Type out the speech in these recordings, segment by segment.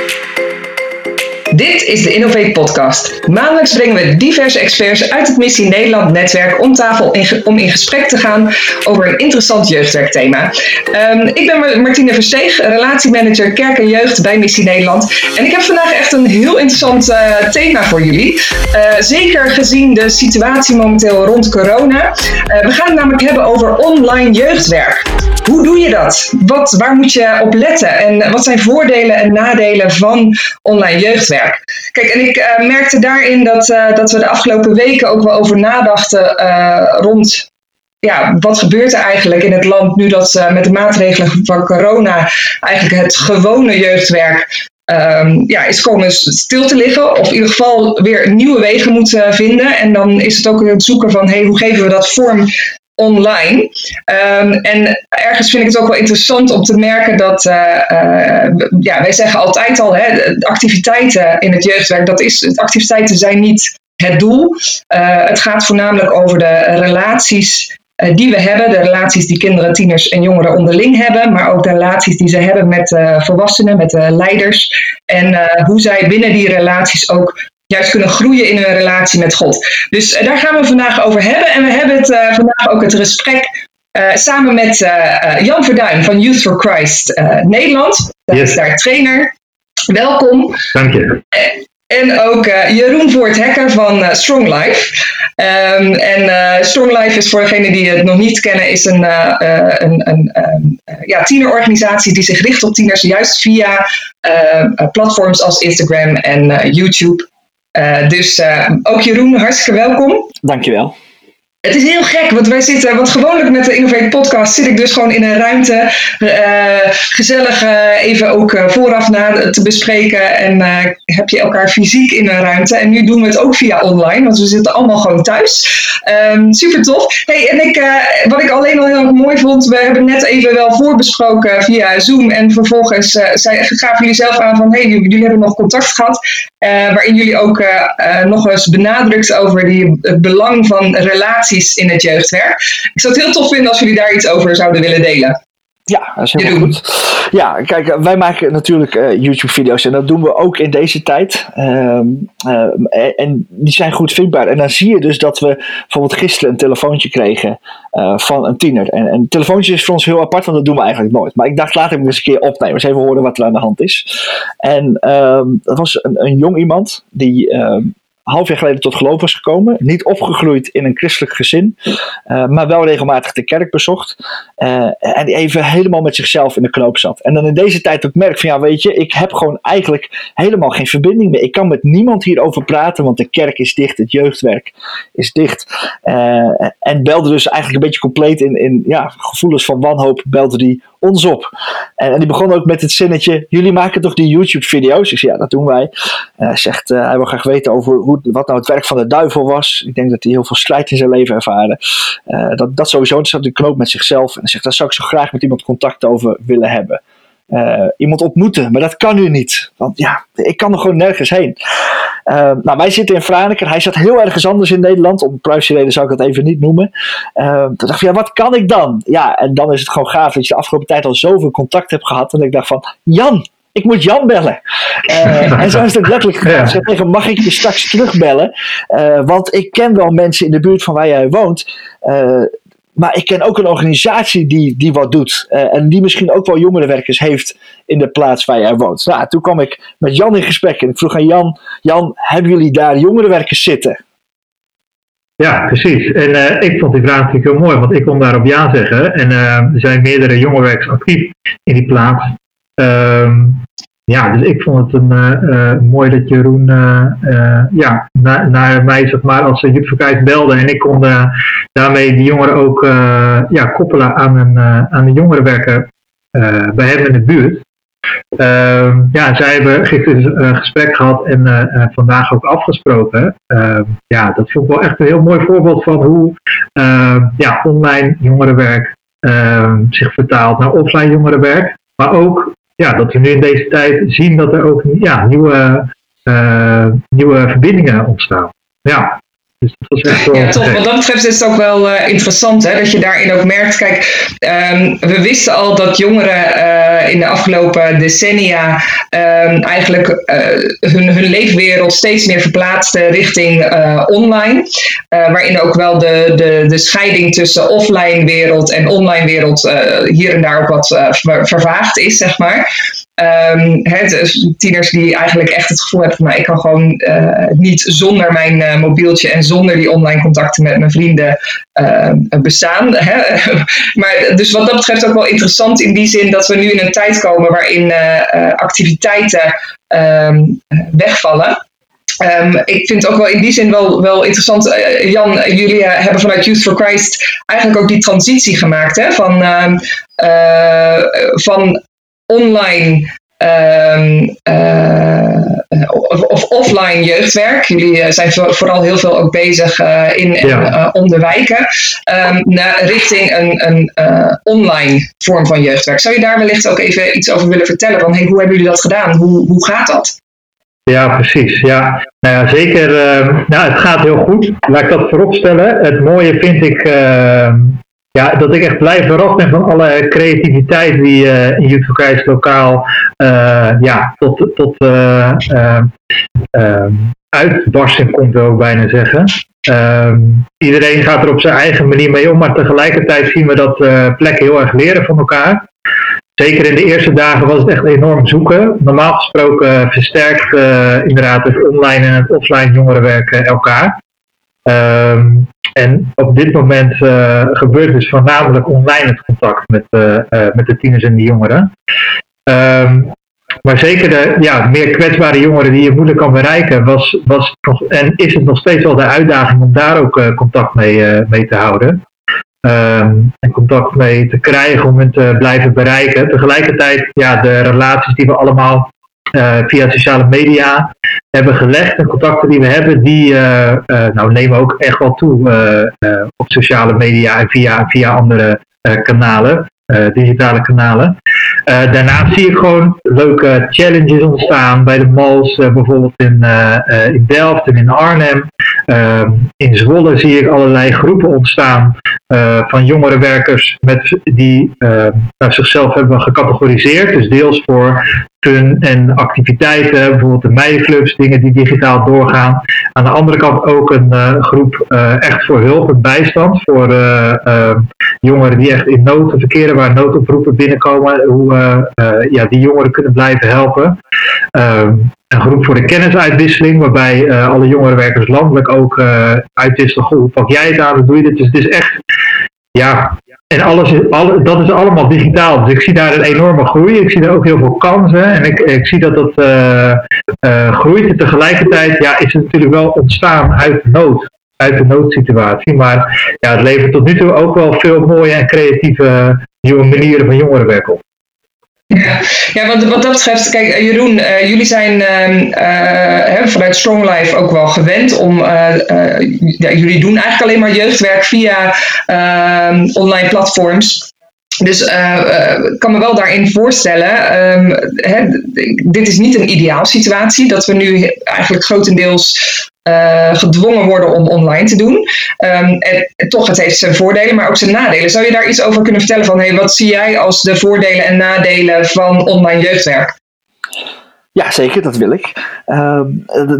Música Dit is de Innovate Podcast. Maandelijks brengen we diverse experts uit het Missie Nederland netwerk om tafel om in gesprek te gaan over een interessant jeugdwerkthema. Um, ik ben Martine Versteeg, relatiemanager kerk en jeugd bij Missie Nederland. En ik heb vandaag echt een heel interessant uh, thema voor jullie. Uh, zeker gezien de situatie momenteel rond corona. Uh, we gaan het namelijk hebben over online jeugdwerk. Hoe doe je dat? Wat, waar moet je op letten? En wat zijn voordelen en nadelen van online jeugdwerk? Kijk, en ik uh, merkte daarin dat, uh, dat we de afgelopen weken ook wel over nadachten uh, rond ja, wat gebeurt er eigenlijk in het land nu dat met de maatregelen van corona eigenlijk het gewone jeugdwerk um, ja, is komen stil te liggen. Of in ieder geval weer nieuwe wegen moet vinden. En dan is het ook het zoeken van hey, hoe geven we dat vorm online. Um, en ergens vind ik het ook wel interessant om te merken dat, uh, uh, ja, wij zeggen altijd al, hè, activiteiten in het jeugdwerk, dat is, activiteiten zijn niet het doel. Uh, het gaat voornamelijk over de relaties die we hebben, de relaties die kinderen, tieners en jongeren onderling hebben, maar ook de relaties die ze hebben met volwassenen, met de leiders. En hoe zij binnen die relaties ook juist kunnen groeien in hun relatie met God. Dus uh, daar gaan we vandaag over hebben. En we hebben het uh, vandaag ook het gesprek uh, samen met Jan Verduin van Youth for Christ Nederland. Dat yes. is daar trainer. Welkom. Dank je. En ook Jeroen Voorthekker van Strong Life. Um, en Strong Life is voor degenen die het nog niet kennen, is een, een, een um, ja, tienerorganisatie die zich richt op tieners juist via platforms als Instagram en YouTube. Uh, dus uh, ook Jeroen, hartstikke welkom. Dankjewel. Het is heel gek, want wij zitten, want gewoonlijk met de Innovate Podcast zit ik dus gewoon in een ruimte, uh, gezellig uh, even ook uh, vooraf na te bespreken en heb je elkaar fysiek in een ruimte. En nu doen we het ook via online, want we zitten allemaal gewoon thuis. Um, super tof. Hey, en ik, wat ik alleen al heel mooi vond, we hebben net even wel voorbesproken via Zoom en vervolgens zei, gaven jullie zelf aan van, hey, jullie hebben nog contact gehad, waarin jullie ook nog eens benadrukt over die, het belang van relaties in het jeugdwerk. Ik zou het heel tof vinden als jullie daar iets over zouden willen delen. Ja, dat is heel goed. Ja, kijk, wij maken natuurlijk uh, YouTube-video's en dat doen we ook in deze tijd. Uh, uh, en die zijn goed vindbaar. En dan zie je dus dat we bijvoorbeeld gisteren een telefoontje kregen eh, van een tiener. En een telefoontje is voor ons heel apart, want dat doen we eigenlijk nooit. Maar ik dacht, laat ik eens een keer opnemen. Eens even horen wat er aan de hand is. En ehm, dat was een, een jong iemand die ehm, half jaar geleden tot geloof was gekomen. Niet opgegroeid in een christelijk gezin, uh, maar wel regelmatig de kerk bezocht. Uh, en even helemaal met zichzelf in de knoop zat. En dan in deze tijd ook merk van ja, weet je, ik heb gewoon eigenlijk helemaal geen verbinding meer. Ik kan met niemand hierover praten, want de kerk is dicht, het jeugdwerk is dicht. Uh, en belde dus eigenlijk een beetje compleet in, in ja, gevoelens van wanhoop, belde die ons op. En, en, die begon ook met het zinnetje: Jullie maken toch die YouTube-video's? Ik zei: Ja, dat doen wij. Zegt: Hij wil graag weten over hoe, wat nou het werk van de duivel was. Ik denk dat hij heel veel strijd in zijn leven ervaren. Uh, dat, dat sowieso. Het zat knoop met zichzelf. En hij zegt: Daar zou ik zo graag met iemand contact over willen hebben. Uh, iemand ontmoeten, maar dat kan nu niet. Want ja, ik kan er gewoon nergens heen. Uh, nou, wij zitten in Franeker. Hij zat heel ergens anders in Nederland. Om privacyreden zou ik dat even niet noemen. Uh, toen dacht ik, wat kan ik dan? Ja, en dan is het gewoon gaaf dat je de afgelopen tijd al zoveel contact hebt gehad. En ik dacht van, Jan, ik moet Jan bellen. Uh, en zo is het letterlijk gegaan. Ja. tegen, mag ik je straks terugbellen? Uh, want ik ken wel mensen in de buurt van waar jij woont. Uh, maar ik ken ook een organisatie die, die wat doet. Uh, en die misschien ook wel jongerenwerkers heeft in de plaats waar jij woont. Nou, toen kwam ik met Jan in gesprek en ik vroeg aan Jan: Jan, hebben jullie daar jongerenwerkers zitten? Ja, precies. En uh, ik vond die vraag natuurlijk heel mooi, want ik kon daarop ja zeggen. En uh, er zijn meerdere jongerenwerkers actief in die plaats. Um, ja, dus ik vond het een, uh, mooi dat Jeroen uh, ja, naar, mij zeg maar, als uh, belde en ik kon daarmee die jongeren ook ja, koppelen aan een, aan een jongerenwerker bij hem in de buurt. Ehm, ja, zij hebben gisteren een gesprek gehad en vandaag ook afgesproken. Ehm, ja, dat vond ik wel echt een heel mooi voorbeeld van hoe ja, online jongerenwerk zich vertaalt naar offline jongerenwerk. Maar ook ja, dat we nu in deze tijd zien dat er ook ja, nieuwe, uh, nieuwe verbindingen ontstaan. Ja. Dus ja, toch. Wat dat betreft is het ook wel uh, interessant hè, dat je daarin ook merkt. Kijk, um, we wisten al dat jongeren uh, in de afgelopen decennia um, eigenlijk uh, hun, hun leefwereld steeds meer verplaatsten richting online. waarin ook wel de, de, de scheiding tussen offline wereld en online wereld hier en daar ook wat vervaagd is, zeg maar. Um, dus tieners die eigenlijk echt het gevoel hebben van nou, ik kan gewoon uh, niet zonder mijn uh, mobieltje en zonder die online contacten met mijn vrienden uh, bestaan. Maar dus wat dat betreft ook wel interessant in die zin dat we nu in een tijd komen waarin activiteiten um, wegvallen. Um, ik vind het ook wel in die zin wel, wel interessant. Jan, jullie hebben vanuit Youth for Christ eigenlijk ook die transitie gemaakt hè, van, van online um, uh, of, of, offline jeugdwerk. Jullie uh, zijn vooral heel veel ook bezig uh, in en om de wijken. Um, naar, richting een, een online vorm van jeugdwerk. Zou je daar wellicht ook even iets over willen vertellen? Van, hey, hoe hebben jullie dat gedaan? Hoe, hoe gaat dat? Ja, precies. Ja. Nou ja, zeker. nou, het gaat heel goed. Laat ik dat vooropstellen. Het mooie vind ik ja, dat ik echt blij verrast ben van alle creativiteit die uh, in Youth lokaal uh, ja, tot, tot uh, uitbarsting komt, wil ik bijna zeggen. Um, iedereen gaat er op zijn eigen manier mee om, maar tegelijkertijd zien we dat plekken heel erg leren van elkaar. Zeker in de eerste dagen was het echt enorm zoeken. Normaal gesproken versterkt inderdaad het online en het offline jongerenwerk elkaar. Um, en op dit moment uh, gebeurt dus voornamelijk online het contact met, uh, uh, met de tieners en de jongeren. Um, maar zeker de ja, meer kwetsbare jongeren die je moeilijk kan bereiken, was, was en is het nog steeds wel de uitdaging om daar ook contact mee, mee te houden. Um, en contact mee te krijgen om hen te blijven bereiken. Tegelijkertijd, ja, de relaties die we allemaal via sociale media hebben gelegd en contacten die we hebben, die uh, uh, nou, nemen ook echt wel toe op sociale media en via, via andere kanalen, digitale kanalen. daarnaast zie ik gewoon leuke challenges ontstaan bij de malls, bijvoorbeeld in, in Delft en in Arnhem. Ehm, in Zwolle zie ik allerlei groepen ontstaan van jongere werkers met, die nou, zichzelf hebben gecategoriseerd. Dus deels voor fun en activiteiten, bijvoorbeeld de meidenclubs, dingen die digitaal doorgaan. Aan de andere kant ook een uh, groep echt voor hulp en bijstand voor jongeren die echt in nood verkeren, waar noodoproepen binnenkomen, hoe ja, die jongeren kunnen blijven helpen. Ehm, een groep voor de kennisuitwisseling, waarbij alle jongerenwerkers landelijk ook uitwisselen, hoe pak jij het aan, hoe doe je dit? Dus het is echt ja, en alles alle, dat is allemaal digitaal. Dus ik zie daar een enorme groei. Ik zie daar ook heel veel kansen. En ik, ik zie dat dat uh, uh, groeit. En tegelijkertijd ja, is het natuurlijk wel ontstaan uit nood. Uit de noodsituatie. Maar ja, het levert tot nu toe ook wel veel mooie en creatieve nieuwe manieren van jongerenwerk op. Ja, ja wat, dat betreft, kijk eh, Jeroen, uh, jullie zijn uh, vanuit Strong Life ook wel gewend om, ja, jullie doen eigenlijk alleen maar jeugdwerk via ehm, online platforms. Dus ik kan me wel daarin voorstellen, um, hè, dit is niet een ideaal situatie, dat we nu eigenlijk grotendeels uh, gedwongen worden om online te doen. Um, en toch, het heeft zijn voordelen, maar ook zijn nadelen. Zou je daar iets over kunnen vertellen van, hey, wat zie jij als de voordelen en nadelen van online jeugdwerk? Ja, zeker, dat wil ik. Uh,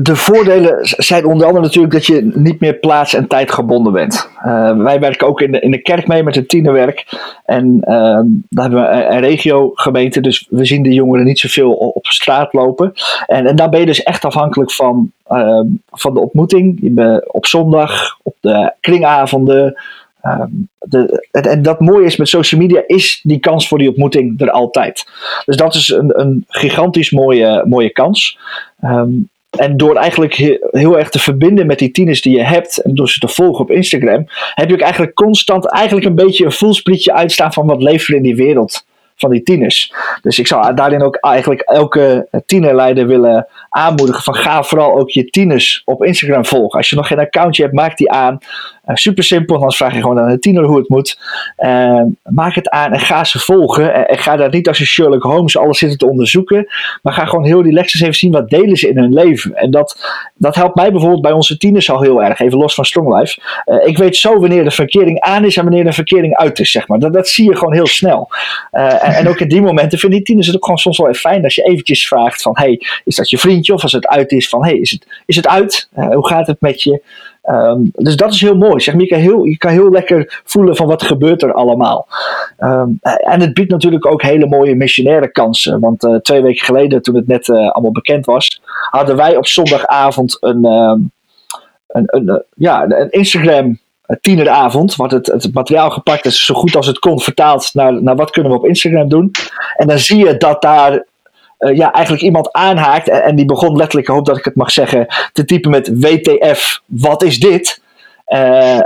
de, voordelen zijn onder andere natuurlijk dat je niet meer plaats- en tijd gebonden bent. Uh, wij werken ook in de, in de kerk mee met het tienerwerk. En uh, daar hebben we een, een regiogemeente, dus we zien de jongeren niet zoveel op straat lopen. En, en daar ben je dus echt afhankelijk van, ehm, van de ontmoeting. op zondag, op de kringavonden, De, en, dat mooie is met social media, is die kans voor die ontmoeting er altijd. Dus dat is een, een gigantisch mooie, mooie kans. Um, en door eigenlijk heel, erg te verbinden met die tieners die je hebt, en door ze te volgen op Instagram, heb je ook eigenlijk constant eigenlijk een beetje een voelsprietje uitstaan van wat leeft er in die wereld van die tieners. Dus ik zou daarin ook eigenlijk elke tienerleider willen aanmoedigen van ga vooral ook je tieners op Instagram volgen. Als je nog geen accountje hebt, maak die aan. Super simpel, anders vraag je gewoon aan een tiener hoe het moet. maak het aan en ga ze volgen. En, ga daar niet als een Sherlock Holmes alles zitten te onderzoeken. Maar ga gewoon heel relaxed even zien wat delen ze in hun leven. En dat, dat helpt mij bijvoorbeeld bij onze tieners al heel erg. Even los van Strong Life. ik weet zo wanneer de verkering aan is en wanneer de verkering uit is, zeg maar. Dat, dat zie je gewoon heel snel. En, en, ook in die momenten vinden die tieners het ook gewoon soms wel even fijn als je eventjes vraagt van, hey, is dat je vriendje? Of als het uit is van, hey, is het, is het uit? hoe gaat het met je? Ehm, dus dat is heel mooi. Zeg maar, je, kan heel, je kan heel lekker voelen van wat gebeurt er allemaal. Um, en het biedt natuurlijk ook hele mooie missionaire kansen. Want uh, twee weken geleden, toen het net uh, allemaal bekend was, hadden wij op zondagavond een, um, een, een, uh, ja, een Instagram tieneravond. Wat het, het materiaal gepakt is, zo goed als het kon, vertaald naar, naar wat kunnen we op Instagram doen. En dan zie je dat daar uh, ja, eigenlijk iemand aanhaakt. En, die begon letterlijk, hoop dat ik het mag zeggen, te typen met WTF, wat is dit? Uh,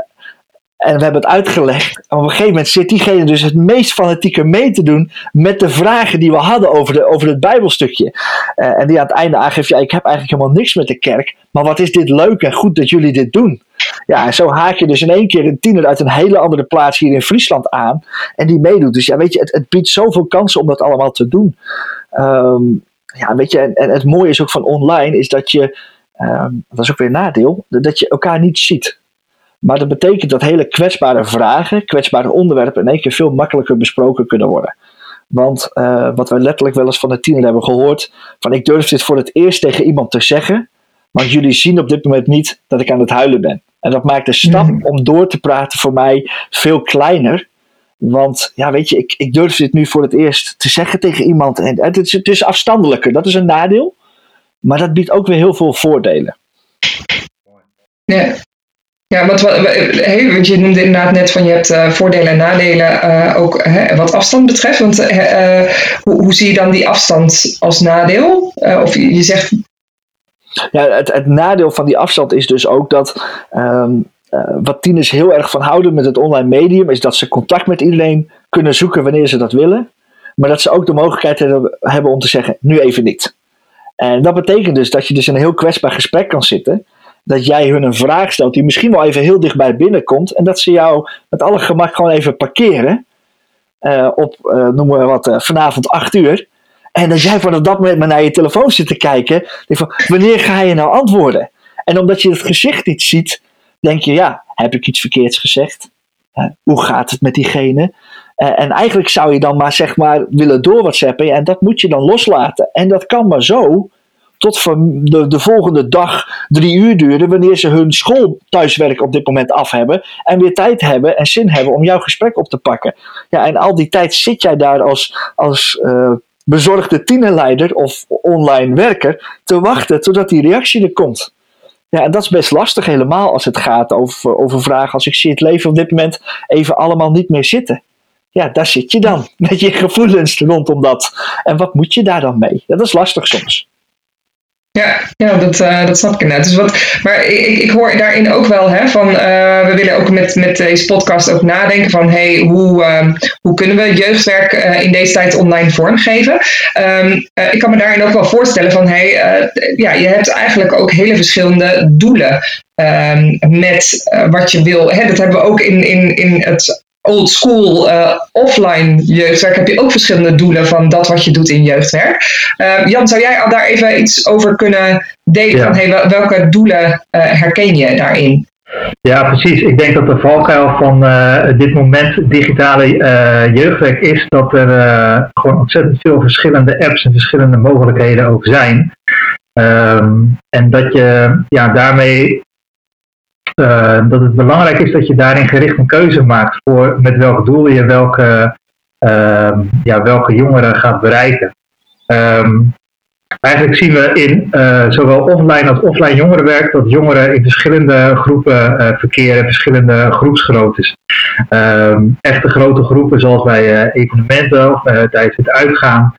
en we hebben het uitgelegd. Op een gegeven moment zit diegene dus het meest fanatieke mee te doen met de vragen die we hadden over, de, over het Bijbelstukje. Uh, en die aan het einde aangeeft: ja, ik heb eigenlijk helemaal niks met de kerk. Maar wat is dit leuk en goed dat jullie dit doen? Ja, en zo haak je dus in één keer een tiener uit een hele andere plaats hier in Friesland aan. En die meedoet. Dus ja, weet je, het, het biedt zoveel kansen om dat allemaal te doen. Um, ja, weet je, en, en, het mooie is ook van online, is dat je, um, dat is ook weer een nadeel, dat je elkaar niet ziet. Maar dat betekent dat hele kwetsbare vragen, kwetsbare onderwerpen in één keer veel makkelijker besproken kunnen worden. Want uh, wat wij letterlijk wel eens van de tiener hebben gehoord, van ik durf dit voor het eerst tegen iemand te zeggen, want jullie zien op dit moment niet dat ik aan het huilen ben. En dat maakt de stap mm. om door te praten voor mij veel kleiner. Want ja, weet je, ik, ik durf dit nu voor het eerst te zeggen tegen iemand. En het is, het is afstandelijker, dat is een nadeel. Maar dat biedt ook weer heel veel voordelen. Ja, ja, wat, wat, want je noemde inderdaad net van je hebt uh, voordelen en nadelen uh, ook hè, wat afstand betreft. Want uh, hoe, hoe, zie je dan die afstand als nadeel? of je, je, zegt. Ja, het, het, nadeel van die afstand is dus ook dat um, uh, wat tieners heel erg van houden met het online medium, is dat ze contact met iedereen kunnen zoeken wanneer ze dat willen. Maar dat ze ook de mogelijkheid hebben om te zeggen, nu even niet. En dat betekent dus dat je dus in een heel kwetsbaar gesprek kan zitten. Dat jij hun een vraag stelt die misschien wel even heel dichtbij binnenkomt. En dat ze jou met alle gemak gewoon even parkeren. Uh, op, uh, noemen we wat, vanavond 8 uur. En dat jij vanaf dat moment maar naar je telefoon zit te kijken. Denk van, wanneer ga je nou antwoorden? En omdat je het gezicht niet ziet, denk je, ja, heb ik iets verkeerds gezegd? Uh, hoe gaat het met diegene? Uh, en eigenlijk zou je dan maar zeg maar willen door WhatsAppen en dat moet je dan loslaten. En dat kan maar zo tot de, de volgende dag drie uur duren wanneer ze hun school thuiswerk op dit moment af hebben en weer tijd hebben en zin hebben om jouw gesprek op te pakken. Ja, en al die tijd zit jij daar als, als uh, bezorgde tienerleider of online werker te wachten totdat die reactie er komt. Ja, en dat is best lastig helemaal als het gaat over, over vragen als ik zie het leven op dit moment even allemaal niet meer zitten. Ja, daar zit je dan met je gevoelens rondom dat. En wat moet je daar dan mee? Ja, dat is lastig soms. Ja, ja dat, uh, dat snap ik inderdaad. Dus wat, maar ik, ik hoor daarin ook wel hè, van, uh, we willen ook met, met deze podcast ook nadenken van, hey, hoe, uh, hoe kunnen we jeugdwerk in deze tijd online vormgeven? Um, ik kan me daarin ook wel voorstellen van, hey, ja, je hebt eigenlijk ook hele verschillende doelen um, met wat je wil. Hè, dat hebben we ook in, in, in het old school uh, offline jeugdwerk heb je ook verschillende doelen van dat wat je doet in jeugdwerk. Uh, Jan, zou jij al daar even iets over kunnen delen? Van, hey, welke doelen uh, herken je daarin? Ja, precies. Ik denk dat de valkuil van dit moment digitale jeugdwerk is dat er gewoon ontzettend veel verschillende apps en verschillende mogelijkheden ook zijn. Um, en dat je ja, daarmee uh, dat het belangrijk is dat je daarin gericht een keuze maakt voor met welk doel je welke, uh, ja, welke jongeren gaat bereiken. Um, eigenlijk zien we in uh, zowel online als offline jongerenwerk dat jongeren in verschillende groepen uh, verkeren, verschillende groepsgroottes. Um, echte grote groepen zoals bij evenementen of tijdens het uitgaan.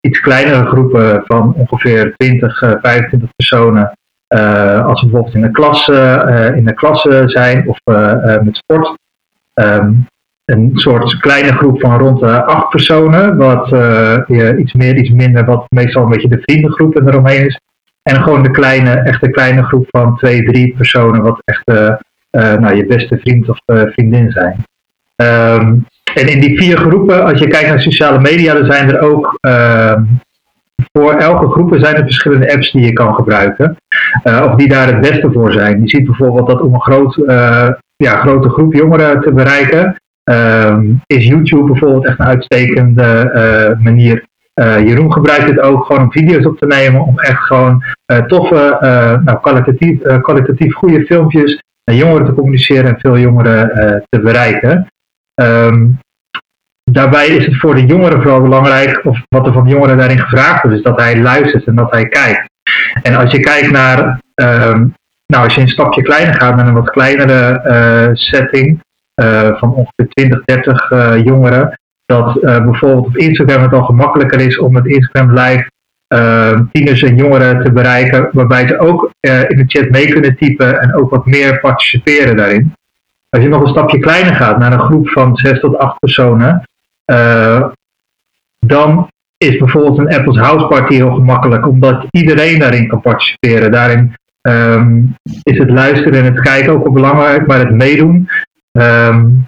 iets kleinere groepen van ongeveer 20, 25 personen als we bijvoorbeeld in de klas, uh, in de klasse zijn of uh, met sport. Um, een soort kleine groep van rond acht personen, wat iets meer, iets minder, wat meestal een beetje de vriendengroep eromheen is. En gewoon de kleine, echt kleine groep van twee, drie personen, wat echt nou, je beste vriend of vriendin zijn. Ehm, en in die vier groepen, als je kijkt naar sociale media, dan zijn er ook ehm, voor elke groep zijn er verschillende apps die je kan gebruiken. of die daar het beste voor zijn. Je ziet bijvoorbeeld dat om een groot, ja, grote groep jongeren te bereiken, ehm, is YouTube bijvoorbeeld echt een uitstekende manier uh, Jeroen gebruikt het ook gewoon om video's op te nemen, om echt gewoon toffe, nou, kwalitatief, kwalitatief goede filmpjes naar jongeren te communiceren en veel jongeren te bereiken. Um, daarbij is het voor de jongeren vooral belangrijk, of wat er van jongeren daarin gevraagd wordt, is dat hij luistert en dat hij kijkt. En als je kijkt naar, um, nou als je een stapje kleiner gaat, naar een wat kleinere setting, van ongeveer 20, 30 jongeren, dat bijvoorbeeld op Instagram het al gemakkelijker is om met Instagram Live uh, tieners en jongeren te bereiken, waarbij ze ook in de chat mee kunnen typen en ook wat meer participeren daarin. Als je nog een stapje kleiner gaat, naar een groep van 6 tot 8 personen, dan is bijvoorbeeld een Apples House Party heel gemakkelijk, omdat iedereen daarin kan participeren. Daarin um, is het luisteren en het kijken ook wel belangrijk, maar het meedoen. Um,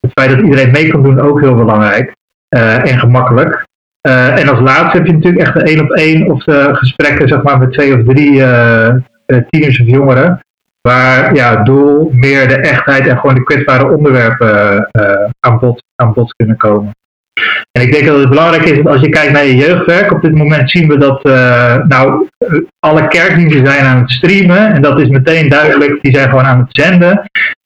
het feit dat iedereen mee kan doen ook heel belangrijk uh, en gemakkelijk. Uh, en als laatste heb je natuurlijk echt de één op één of de gesprekken zeg maar, met twee of drie uh, tieners of jongeren. Waar ja, doel meer de echtheid en gewoon de kwetsbare onderwerpen aan, bod, aan bod kunnen komen. En ik denk dat het belangrijk is dat als je kijkt naar je jeugdwerk, op dit moment zien we dat nou, alle kerkdiensten zijn aan het streamen. En dat is meteen duidelijk, die zijn gewoon aan het zenden.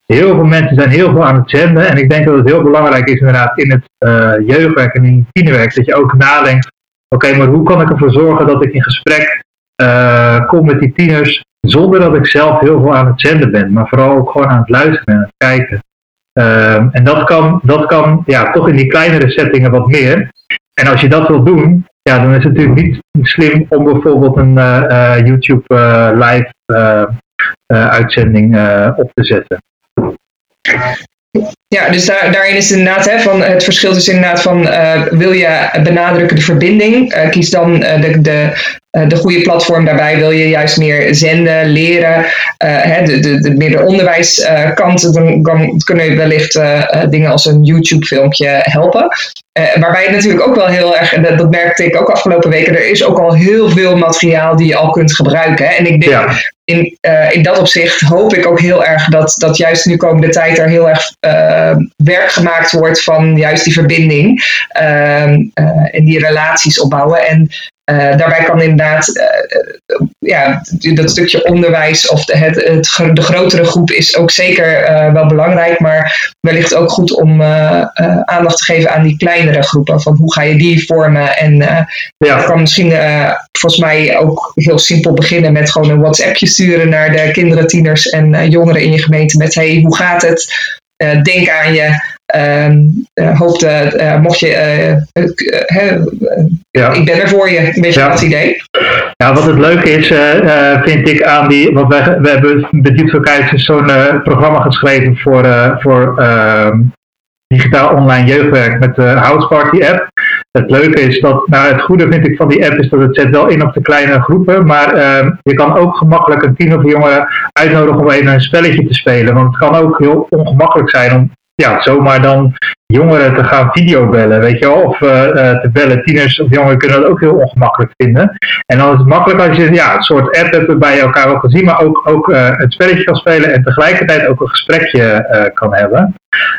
Heel veel mensen zijn heel veel aan het zenden. En ik denk dat het heel belangrijk is inderdaad in het uh, jeugdwerk en in het tienerwerk. Dat je ook nadenkt, oké, maar hoe kan ik ervoor zorgen dat ik in gesprek uh, kom met die tieners. Zonder dat ik zelf heel veel aan het zenden ben. Maar vooral ook gewoon aan het luisteren en het kijken. Uh, en dat kan, dat kan ja, toch in die kleinere settingen wat meer. En als je dat wil doen, ja, dan is het natuurlijk niet slim om bijvoorbeeld een uh, YouTube live uitzending op te zetten. Ja, dus daar, daarin is inderdaad hè, van het verschil tussen inderdaad van uh, wil je benadrukken de verbinding, uh, kies dan uh, de, de, de goede platform daarbij. Wil je juist meer zenden, leren, hè, de, de, de meer de onderwijskant, dan, dan kunnen wellicht dingen als een YouTube filmpje helpen. waarbij het natuurlijk ook wel heel erg, dat, dat, merkte ik ook afgelopen weken, er is ook al heel veel materiaal die je al kunt gebruiken. Hè. En ik denk in, uh, in dat opzicht hoop ik ook heel erg dat, dat juist nu komende tijd er heel erg uh, werk gemaakt wordt van juist die verbinding uh, en die relaties opbouwen. En uh, daarbij kan inderdaad uh, ja, dat stukje onderwijs of de, het, het, de grotere groep is ook zeker uh, wel belangrijk, maar wellicht ook goed om aandacht te geven aan die kleinere groepen. Van hoe ga je die vormen? En ja. kan misschien volgens mij ook heel simpel beginnen met gewoon een WhatsAppje sturen naar de kinderen, tieners en jongeren in je gemeente met hey, hoe gaat het? denk aan je. Um, uh, hoopte, uh, mocht je, uh, ja. ik ben er voor je, een beetje ja. dat idee. Ja, wat het leuke is, vind ik aan die, want wij, we hebben bij Diepzoekheid zo'n programma geschreven voor, voor ehm, digitaal online jeugdwerk met de House Party app. Het leuke is dat, nou het goede vind ik van die app is dat het zet wel in op de kleine groepen, maar uh, je kan ook gemakkelijk een tien of jongeren uitnodigen om even een spelletje te spelen. Want het kan ook heel ongemakkelijk zijn om ja, zomaar dan jongeren te gaan videobellen, weet je wel, of uh, te bellen. Tieners of jongeren kunnen dat ook heel ongemakkelijk vinden. En dan is het makkelijk als je ja, een soort app hebt waarbij je elkaar ook kan zien, maar ook, ook uh, het spelletje kan spelen en tegelijkertijd ook een gesprekje kan hebben.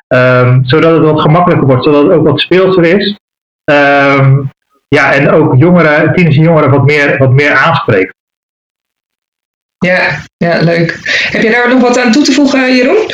Um, zodat het wat gemakkelijker wordt, zodat het ook wat speelser is. Um, ja, en ook jongeren, tieners en jongeren wat meer, wat meer aanspreekt. Ja, ja, leuk. Heb je daar nog wat aan toe te voegen, Jeroen?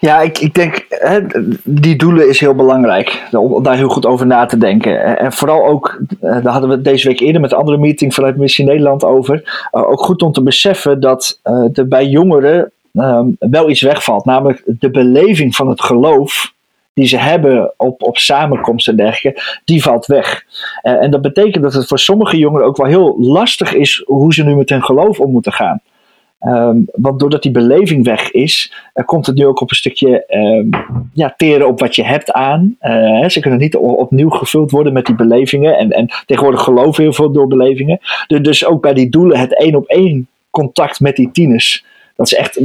Ja, ik, ik denk, hè, die doelen is heel belangrijk. Om daar heel goed over na te denken. En vooral ook, eh, daar hadden we deze week eerder met een andere meeting vanuit Missie Nederland over. Eh, ook goed om te beseffen dat uh, er bij jongeren uh, wel iets wegvalt. Namelijk de beleving van het geloof die ze hebben op, op samenkomsten en dergelijke, die valt weg. en dat betekent dat het voor sommige jongeren ook wel heel lastig is hoe ze nu met hun geloof om moeten gaan. Um, want doordat die beleving weg is, uh, komt het nu ook op een stukje um, ja, teren op wat je hebt aan. Uh, ze kunnen niet opnieuw gevuld worden met die belevingen. En, en tegenwoordig geloven heel veel door belevingen. Dus, dus ook bij die doelen het één op één contact met die tieners. Dat is echt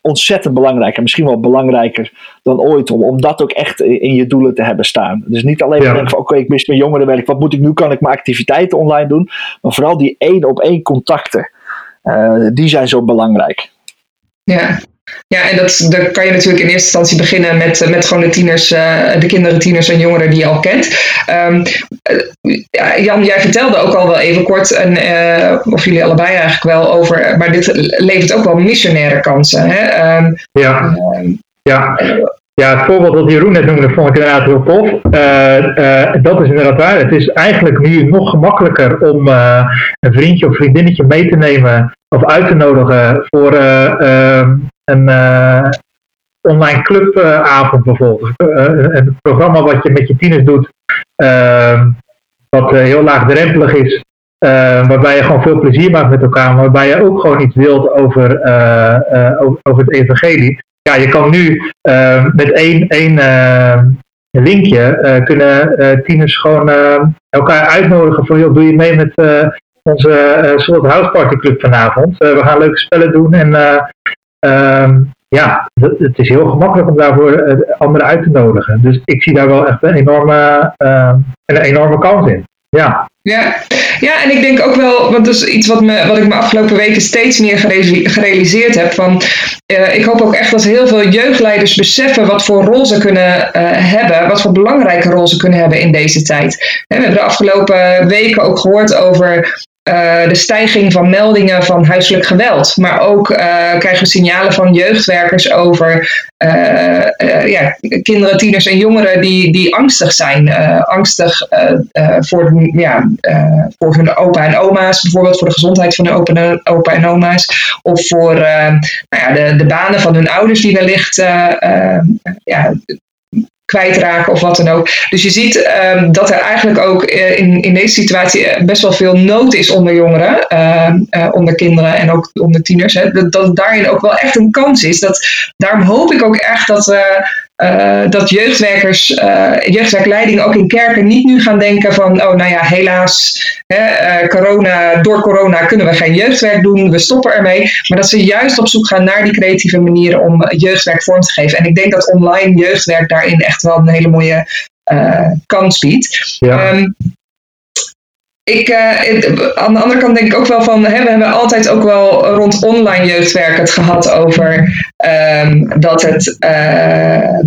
ontzettend belangrijk. En misschien wel belangrijker dan ooit. Om, om dat ook echt in je doelen te hebben staan. Dus niet alleen ja. denken van oké, ik mis mijn jongerenwerk. Wat moet ik nu? Kan ik mijn activiteiten online doen? Maar vooral die één op één contacten. Uh, die zijn zo belangrijk. Ja, ja, en dat, dan kan je natuurlijk in eerste instantie beginnen met, met gewoon de tieners, uh, de kinderen, tieners en jongeren die je al kent. Um, uh, Jan, jij vertelde ook al wel even kort, en, uh, of jullie allebei eigenlijk wel, over, maar dit levert ook wel missionaire kansen. Hè? Um, ja. ja. Ja, het voorbeeld dat Jeroen net noemde, vond ik inderdaad heel tof. dat is inderdaad waar. Het is eigenlijk nu nog gemakkelijker om een vriendje of vriendinnetje mee te nemen of uit te nodigen voor ehm, een uh, online clubavond bijvoorbeeld. Uh, een programma wat je met je tieners doet, uh, wat heel laagdrempelig is, waarbij je gewoon veel plezier maakt met elkaar, waarbij je ook gewoon iets deelt over, over, over, het evangelie. Ja, je kan nu met één, één linkje kunnen tieners gewoon elkaar uitnodigen voor, joh, doe je mee met onze uh, Slot House Party Club vanavond. we gaan leuke spellen doen en Ehm, ja, het is heel gemakkelijk om daarvoor anderen uit te nodigen. Dus ik zie daar wel echt een enorme, een enorme kans in. Ja. Ja. ja, en ik denk ook wel, want dat is iets wat, me, wat ik me afgelopen weken steeds meer gerealiseerd heb. Van, ik hoop ook echt dat heel veel jeugdleiders beseffen wat voor rol ze kunnen hebben, wat voor belangrijke rol ze kunnen hebben in deze tijd. we hebben de afgelopen weken ook gehoord over uh, de stijging van meldingen van huiselijk geweld. Maar ook uh, krijgen we signalen van jeugdwerkers over uh, ja, kinderen, tieners en jongeren die, die angstig zijn. angstig voor, ja, voor hun opa en oma's, bijvoorbeeld voor de gezondheid van hun opa, opa en oma's. Of voor nou ja, de, de banen van hun ouders die wellicht ja, kwijtraken of wat dan ook. Dus je ziet um, dat er eigenlijk ook uh, in, in deze situatie eh, best wel veel nood is onder jongeren, uh, uh, onder kinderen en ook onder tieners. Hè. Dat, dat daarin ook wel echt een kans is. Dat, daarom hoop ik ook echt dat uh, dat jeugdwerkers, uh, jeugdwerkleidingen ook in kerken niet nu gaan denken van, oh nou ja, helaas, hè, uh, corona, door corona kunnen we geen jeugdwerk doen, we stoppen ermee. Maar dat ze juist op zoek gaan naar die creatieve manieren om jeugdwerk vorm te geven. En ik denk dat online jeugdwerk daarin echt wel een hele mooie kans biedt. Ja. Um, ik, uh, aan de andere kant denk ik ook wel van, hè, we hebben altijd ook wel rond online jeugdwerk het gehad over um, dat het. Uh,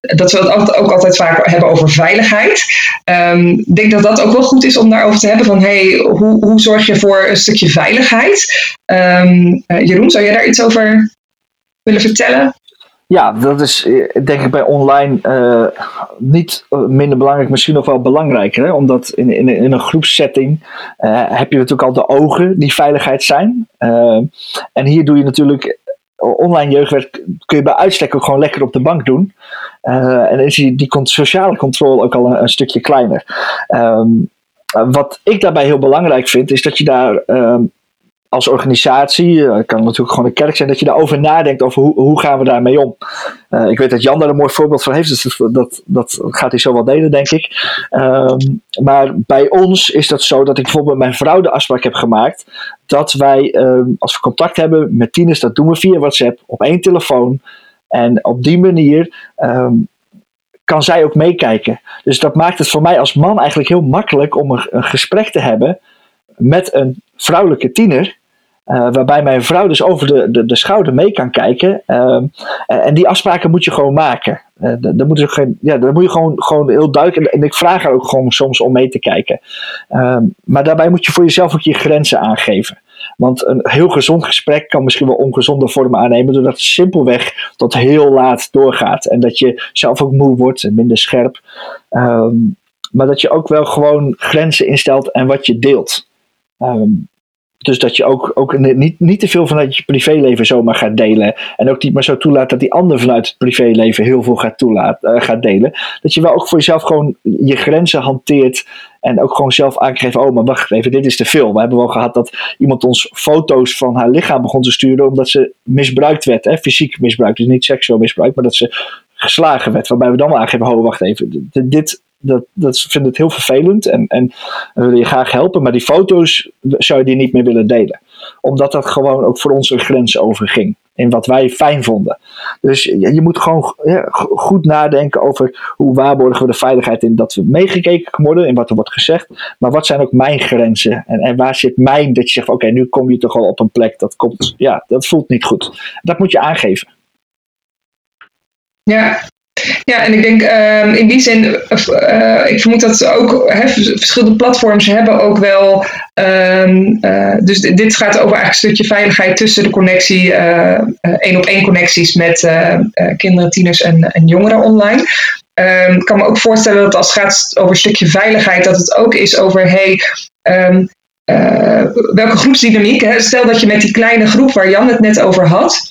dat we het ook altijd vaak hebben over veiligheid. Um, ik denk dat dat ook wel goed is om daarover te hebben. Van hey, hoe, hoe zorg je voor een stukje veiligheid? Um, uh, Jeroen, zou jij daar iets over willen vertellen? Ja, dat is eh, denk ik bij online uh, niet minder belangrijk, misschien nog wel belangrijker. Hè? Omdat in, in, een groepssetting heb je natuurlijk al de ogen die veiligheid zijn. En hier doe je natuurlijk online jeugdwerk, kun je bij uitstek ook gewoon lekker op de bank doen. en is die, sociale controle ook al een, stukje kleiner. Um, wat ik daarbij heel belangrijk vind, is dat je daar um, als organisatie, het uh, kan natuurlijk gewoon een kerk zijn, dat je daarover nadenkt over hoe, hoe gaan we daarmee om. Uh, ik weet dat Jan daar een mooi voorbeeld van heeft, dus dat, dat gaat hij zo wel delen, denk ik. Um, maar bij ons is dat zo dat ik bijvoorbeeld met mijn vrouw de afspraak heb gemaakt dat wij, um, als we contact hebben met tieners, dat doen we via WhatsApp op één telefoon. En op die manier um, kan zij ook meekijken. Dus dat maakt het voor mij als man eigenlijk heel makkelijk om een gesprek te hebben met een vrouwelijke tiener. Uh, waarbij mijn vrouw dus over de, de, de schouder mee kan kijken. Uh, en die afspraken moet je gewoon maken. Uh, daar, moet je ja, moet je gewoon, gewoon heel duidelijk. En, ik vraag haar ook gewoon soms om mee te kijken. Ehm, maar daarbij moet je voor jezelf ook je grenzen aangeven. Want een heel gezond gesprek kan misschien wel ongezonde vormen aannemen. Doordat het simpelweg tot heel laat doorgaat. En dat je zelf ook moe wordt en minder scherp. Um, maar dat je ook wel gewoon grenzen instelt en wat je deelt. Um, dus dat je ook, ook niet, niet te veel vanuit je privéleven zomaar gaat delen. En ook niet maar zo toelaat dat die ander vanuit het privéleven heel veel gaat, toelaat, uh, gaat delen. Dat je wel ook voor jezelf gewoon je grenzen hanteert. En ook gewoon zelf aangegeven, oh maar wacht even, dit is te veel. We hebben wel gehad dat iemand ons foto's van haar lichaam begon te sturen. Omdat ze misbruikt werd. Hè? Fysiek misbruikt, dus niet seksueel misbruikt. Maar dat ze geslagen werd. Waarbij we dan wel aangeven, oh wacht even, dit, dat, dat vind het heel vervelend en, en wil je graag helpen, maar die foto's zou je die niet meer willen delen. Omdat dat gewoon ook voor ons een grens overging. in wat wij fijn vonden. Dus je, moet gewoon goed nadenken over hoe waarborgen we de veiligheid in dat we meegekeken worden, in wat er wordt gezegd. Maar wat zijn ook mijn grenzen? En, en waar zit mijn, dat je zegt, oké, nu kom je toch al op een plek, dat, komt, ja, dat voelt niet goed. Dat moet je aangeven. Ja, ja, en ik denk um, in die zin, uh, ik vermoed dat ze ook hè, verschillende platforms hebben ook wel. Um, uh, dus dit gaat over eigenlijk een stukje veiligheid tussen de connectie, één op één connecties met kinderen, tieners en, en jongeren online. Um, ik kan me ook voorstellen dat als het gaat over een stukje veiligheid, dat het ook is over hey, welke groepsdynamiek. Hè? Stel dat je met die kleine groep waar Jan het net over had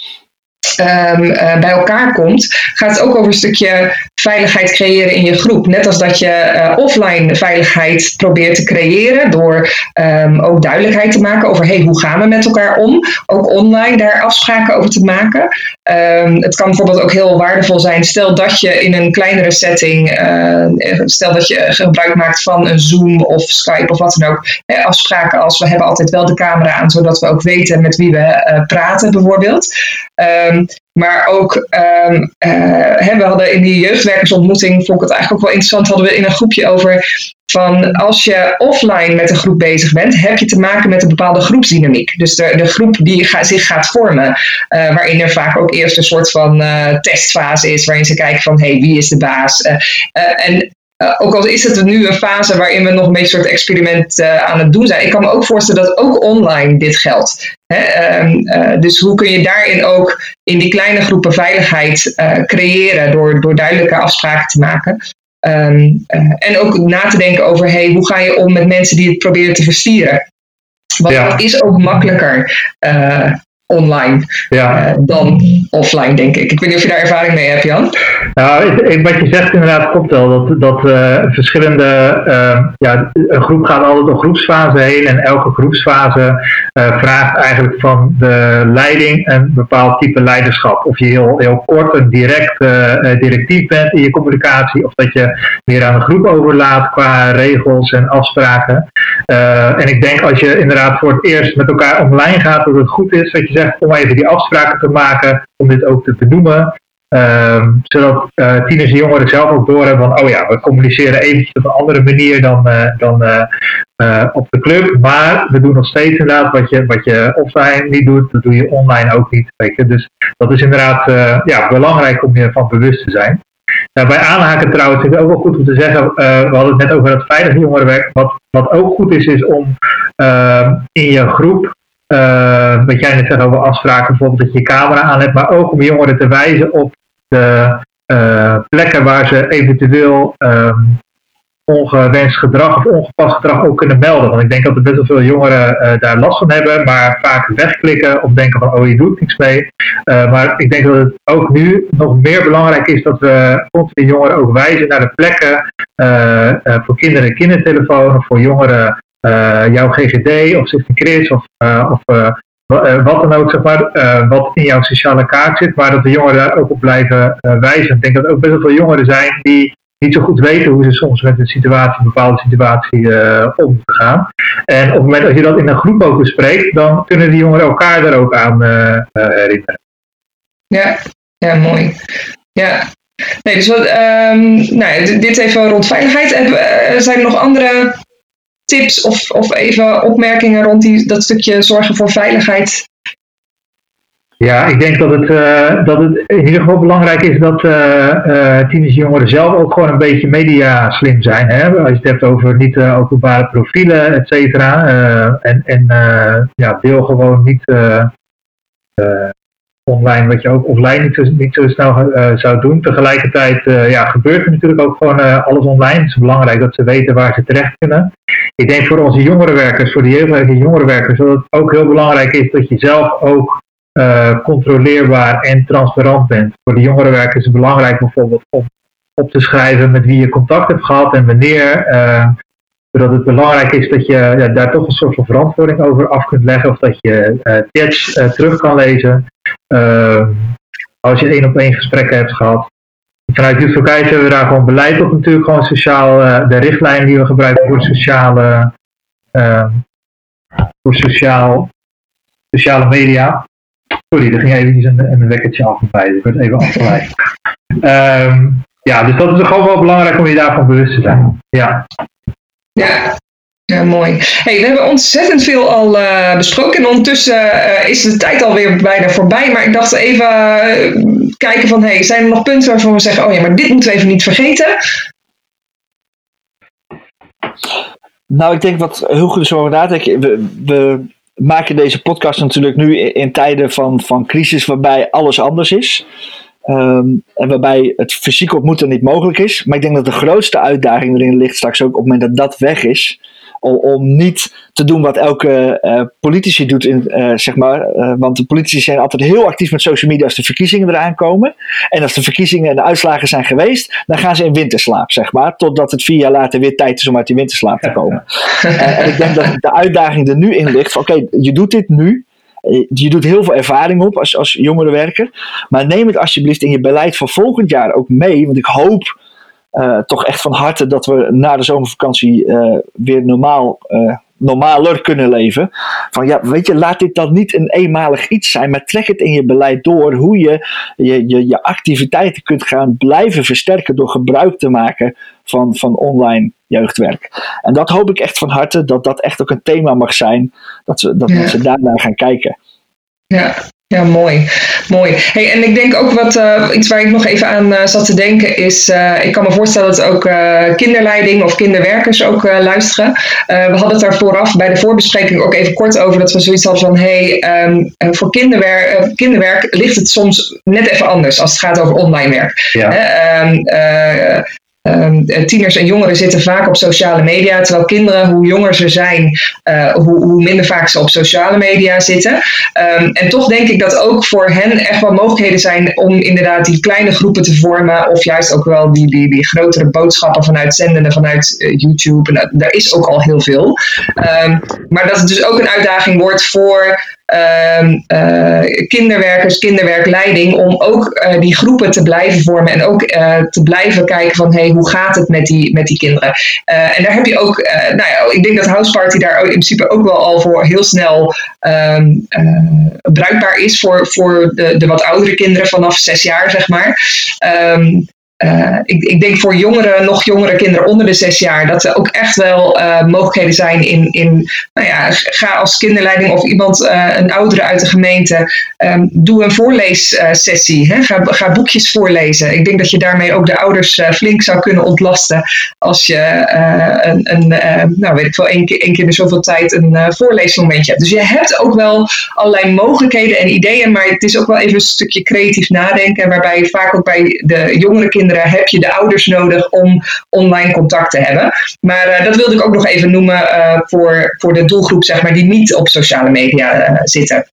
um, uh, bij elkaar komt, gaat het ook over een stukje veiligheid creëren in je groep. Net als dat je uh, offline veiligheid probeert te creëren door um, ook duidelijkheid te maken over hey, hoe gaan we met elkaar om. Ook online daar afspraken over te maken. Um, het kan bijvoorbeeld ook heel waardevol zijn. Stel dat je in een kleinere setting, uh, stel dat je gebruik maakt van een Zoom of Skype of wat dan ook. Afspraken als we hebben altijd wel de camera aan, zodat we ook weten met wie we praten bijvoorbeeld. Maar ook, um, uh, we hadden in die jeugdwerkersontmoeting, vond ik het eigenlijk ook wel interessant, hadden we in een groepje over van als je offline met een groep bezig bent, heb je te maken met een bepaalde groepsdynamiek. Dus de, de groep die zich gaat vormen, uh, waarin er vaak ook eerst een soort van uh, testfase is, waarin ze kijken van hé, hey, wie is de baas? en uh, ook al is het nu een fase waarin we nog een beetje een soort experiment uh, aan het doen zijn. Ik kan me ook voorstellen dat ook online dit geldt. Hè? Um, uh, dus hoe kun je daarin ook in die kleine groepen veiligheid creëren door, door duidelijke afspraken te maken. Um, en ook na te denken over hey, hoe ga je om met mensen die het proberen te verstieren. Want ja. dat is ook makkelijker online ja. uh, dan offline, denk ik. Ik weet niet of je daar ervaring mee hebt, Jan. Nou, wat je zegt inderdaad klopt wel. Dat, dat uh, verschillende, uh, ja, een groep gaat altijd door groepsfase heen en elke groepsfase vraagt eigenlijk van de leiding een bepaald type leiderschap. Of je heel, heel kort en direct directief bent in je communicatie, of dat je meer aan de groep overlaat qua regels en afspraken. en ik denk als je inderdaad voor het eerst met elkaar online gaat, dat het goed is dat je om even die afspraken te maken, om dit ook te benoemen. Um, zodat uh, tieners en jongeren zelf ook doorhebben van, oh ja, we communiceren eventjes op een andere manier dan, uh, dan uh, op de club. Maar we doen nog steeds inderdaad wat je, wat je offline niet doet, dat doe je online ook niet. Dus dat is inderdaad ja, belangrijk om je van bewust te zijn. Nou, bij aanhaken trouwens is het ook wel goed om te zeggen, we hadden het net over dat veilige jongerenwerk. Wat, wat ook goed is, is om ehm, in je groep uh, wat jij net zei over afspraken, bijvoorbeeld dat je je camera aan hebt, maar ook om jongeren te wijzen op de uh, plekken waar ze eventueel um, ongewenst gedrag of ongepast gedrag ook kunnen melden. Want ik denk dat er best wel veel jongeren uh, daar last van hebben, maar vaak wegklikken of denken van oh je doet niks mee. maar ik denk dat het ook nu nog meer belangrijk is dat we continu jongeren ook wijzen naar de plekken voor kinderen kindertelefoon voor jongeren jouw GGD of Chris of, uh, of uh, wat dan ook, zeg maar, wat in jouw sociale kaart zit, maar dat de jongeren daar ook op blijven wijzen. Ik denk dat er ook best wel veel jongeren zijn die niet zo goed weten hoe ze soms met een situatie, bepaalde situatie om moeten gaan. En op het moment dat je dat in een groep ook bespreekt, dan kunnen die jongeren elkaar daar ook aan herinneren. Ja, ja, mooi. Ja, Nee, dus wat, um, nou dit even rond veiligheid. Zijn er nog andere tips of, of even opmerkingen rond die, dat stukje zorgen voor veiligheid? Ja, ik denk dat het, uh, dat het in ieder geval belangrijk is dat uh, uh, jongeren zelf ook gewoon een beetje media slim zijn. Hè? Als je het hebt over niet openbare profielen, et cetera. en en ja, deel gewoon niet online, wat je ook offline niet zo, niet zo snel zou doen. Tegelijkertijd ja, gebeurt er natuurlijk ook gewoon alles online. Het is belangrijk dat ze weten waar ze terecht kunnen. Ik denk voor onze jongerenwerkers, voor de jeugdige jongerenwerkers, dat het ook heel belangrijk is dat je zelf ook controleerbaar en transparant bent. Voor de jongerenwerkers is het belangrijk bijvoorbeeld om op te schrijven met wie je contact hebt gehad en wanneer zodat het belangrijk is dat je daar toch een soort van verantwoording over af kunt leggen. Of dat je uh, chats uh, terug kan lezen. Uh, als je één op één gesprekken hebt gehad. Vanuit Justitie hebben we daar gewoon beleid op natuurlijk. Gewoon sociaal, de richtlijnen die we gebruiken voor sociale, voor sociaal, sociale media. Sorry, er ging eventjes een, een wekkertje af en bij. Ik werd even afgeleid. Ehm, ja, dus dat is gewoon wel belangrijk om je daarvan bewust te zijn. Ja. Ja, ja, mooi. Hey, we hebben ontzettend veel al uh, besproken. En ondertussen uh, is de tijd alweer bijna voorbij. Maar ik dacht even uh, kijken van, hey, zijn er nog punten waarvan we zeggen, oh ja, maar dit moeten we even niet vergeten? Nou, ik denk wat heel goed is over nadenken. We, we maken deze podcast natuurlijk nu in, tijden van, van crisis waarbij alles anders is. Um, en waarbij het fysiek ontmoeten niet mogelijk is. Maar ik denk dat de grootste uitdaging erin ligt straks ook op het moment dat dat weg is om, om niet te doen wat elke uh, politici doet, in, uh, zeg maar. Uh, want de politici zijn altijd heel actief met social media als de verkiezingen eraan komen. En als de verkiezingen en de uitslagen zijn geweest, dan gaan ze in winterslaap, zeg maar. Totdat het vier jaar later weer tijd is om uit die winterslaap te komen. en ik denk dat de uitdaging er nu in ligt: oké, okay, je doet dit nu. Je doet heel veel ervaring op als, als jongerenwerker. Maar neem het alsjeblieft in je beleid voor volgend jaar ook mee. Want ik hoop toch echt van harte dat we na de zomervakantie uh, weer normaal, uh, normaler kunnen leven. Van ja, weet je, laat dit dan niet een eenmalig iets zijn, maar trek het in je beleid door hoe je je, je, je activiteiten kunt gaan blijven versterken door gebruik te maken van, van online jeugdwerk. En dat hoop ik echt van harte, dat dat echt ook een thema mag zijn, dat, we, dat ja. mensen daarnaar gaan kijken. Ja, ja, mooi. mooi. Hey, en ik denk ook wat, uh, iets waar ik nog even aan uh, zat te denken is, uh, ik kan me voorstellen dat ook kinderleiding of kinderwerkers ook luisteren. we hadden het daar vooraf bij de voorbespreking ook even kort over dat we zoiets hadden van, hey, um, voor kinderwer kinderwerk ligt het soms net even anders als het gaat over online werk. Ja. Um, Um, tieners en jongeren zitten vaak op sociale media, terwijl kinderen, hoe jonger ze zijn, uh, hoe, hoe, minder vaak ze op sociale media zitten. Um, en toch denk ik dat ook voor hen echt wel mogelijkheden zijn om inderdaad die kleine groepen te vormen, of juist ook wel die, die, die grotere boodschappen vanuit zendende, vanuit uh, YouTube. En daar is ook al heel veel. Um, maar dat het dus ook een uitdaging wordt voor kinderwerkers, kinderwerkleiding, om ook uh, die groepen te blijven vormen en ook uh, te blijven kijken van hey, hoe gaat het met die, met die kinderen. en daar heb je ook, nou ja, ik denk dat House Party daar in principe ook wel al voor heel snel um, bruikbaar is voor, voor de, de wat oudere kinderen vanaf zes jaar, zeg maar. Um, uh, ik, ik, denk voor jongeren, nog jongere kinderen onder de zes jaar, dat er ook echt wel uh, mogelijkheden zijn in, in, nou ja, ga als kinderleiding of iemand, uh, een oudere uit de gemeente, um, doe een voorleessessie. Hè? Ga, ga, boekjes voorlezen. Ik denk dat je daarmee ook de ouders flink zou kunnen ontlasten als je een, een nou weet ik wel, één keer, één keer in zoveel tijd een voorleesmomentje hebt. Dus je hebt ook wel allerlei mogelijkheden en ideeën, maar het is ook wel even een stukje creatief nadenken, waarbij vaak ook bij de jongere kinderen heb je de ouders nodig om online contact te hebben. Maar uh, dat wilde ik ook nog even noemen uh, voor, voor de doelgroep zeg maar, die niet op sociale media uh, zitten.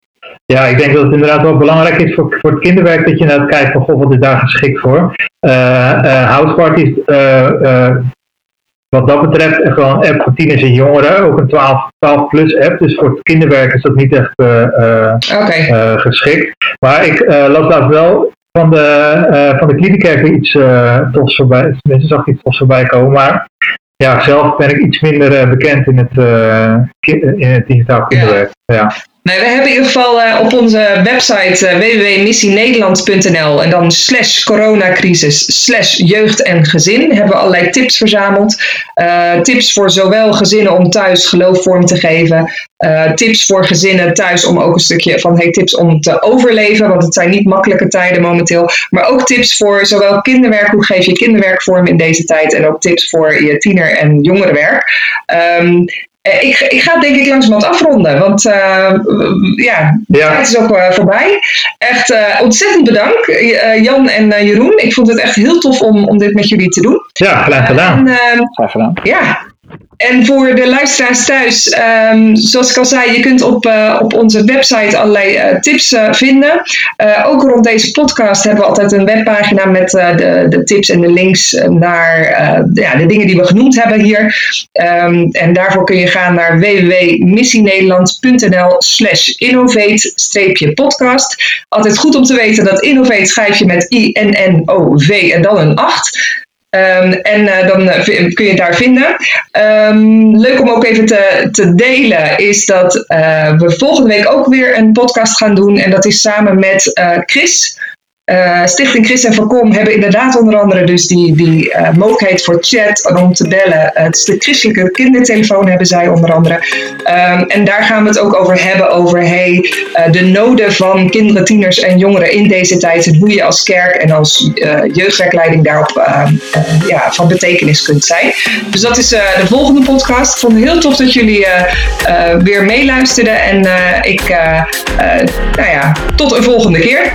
Ja, ik denk dat het inderdaad wel belangrijk is voor, voor het kinderwerk dat je naar kijkt van goh, wat is daar geschikt voor. House Parties, wat dat betreft, echt wel een app voor tieners en jongeren. Ook een 12, 12 plus app. Dus voor het kinderwerk is dat niet echt okay. geschikt. Maar ik las daar wel van de, uh, van de kliniek iets uh, tofs voorbij. Tenminste, zag ik iets tofs voorbij komen. Maar ja, zelf ben ik iets minder uh, bekend in het, in het digitaal kinderwerk. Ja. We hebben in ieder geval uh, op onze website uh, www.missienederland.nl en dan slash coronacrisis slash jeugd en gezin hebben we allerlei tips verzameld. Uh, tips voor zowel gezinnen om thuis geloof vorm te geven. tips voor gezinnen thuis om ook een stukje van hey, tips om te overleven, want het zijn niet makkelijke tijden momenteel. Maar ook tips voor zowel kinderwerk, hoe geef je kinderwerk vorm in deze tijd en ook tips voor je tiener- en jongerenwerk. Um, eh, ik, ik ga het denk ik langzamerhand afronden, want uh, ja, de tijd is ook uh, voorbij. Echt uh, ontzettend bedankt, Jan en Jeroen. Ik vond het echt heel tof om, om dit met jullie te doen. Ja, graag gedaan. En, graag gedaan. Ja, en voor de luisteraars thuis, um, zoals ik al zei, je kunt op, uh, op onze website allerlei uh, tips uh, vinden. ook rond deze podcast hebben we altijd een webpagina met de, de tips en de links naar de, ja, de dingen die we genoemd hebben hier. Um, en daarvoor kun je gaan naar www.missienederland.nl slash innovate-podcast. Altijd goed om te weten dat innovate schrijf je met I-N-N-O-V en dan een 8. Ehm, en dan kun je het daar vinden. Ehm, leuk om ook even te, te delen is dat we volgende week ook weer een podcast gaan doen. En dat is samen met Chris. Uh, Stichting Chris en Van Kom hebben inderdaad onder andere dus die, die uh, mogelijkheid voor chat om te bellen. Uh, het is de christelijke kindertelefoon hebben zij onder andere. Um, en daar gaan we het ook over hebben over hey, de noden van kinderen, tieners en jongeren in deze tijd. En hoe je als kerk en als jeugdwerkleiding daarop ehm, ja, van betekenis kunt zijn. Dus dat is de volgende podcast. Ik vond het heel tof dat jullie weer meeluisterden. En ik, nou ja, tot een volgende keer.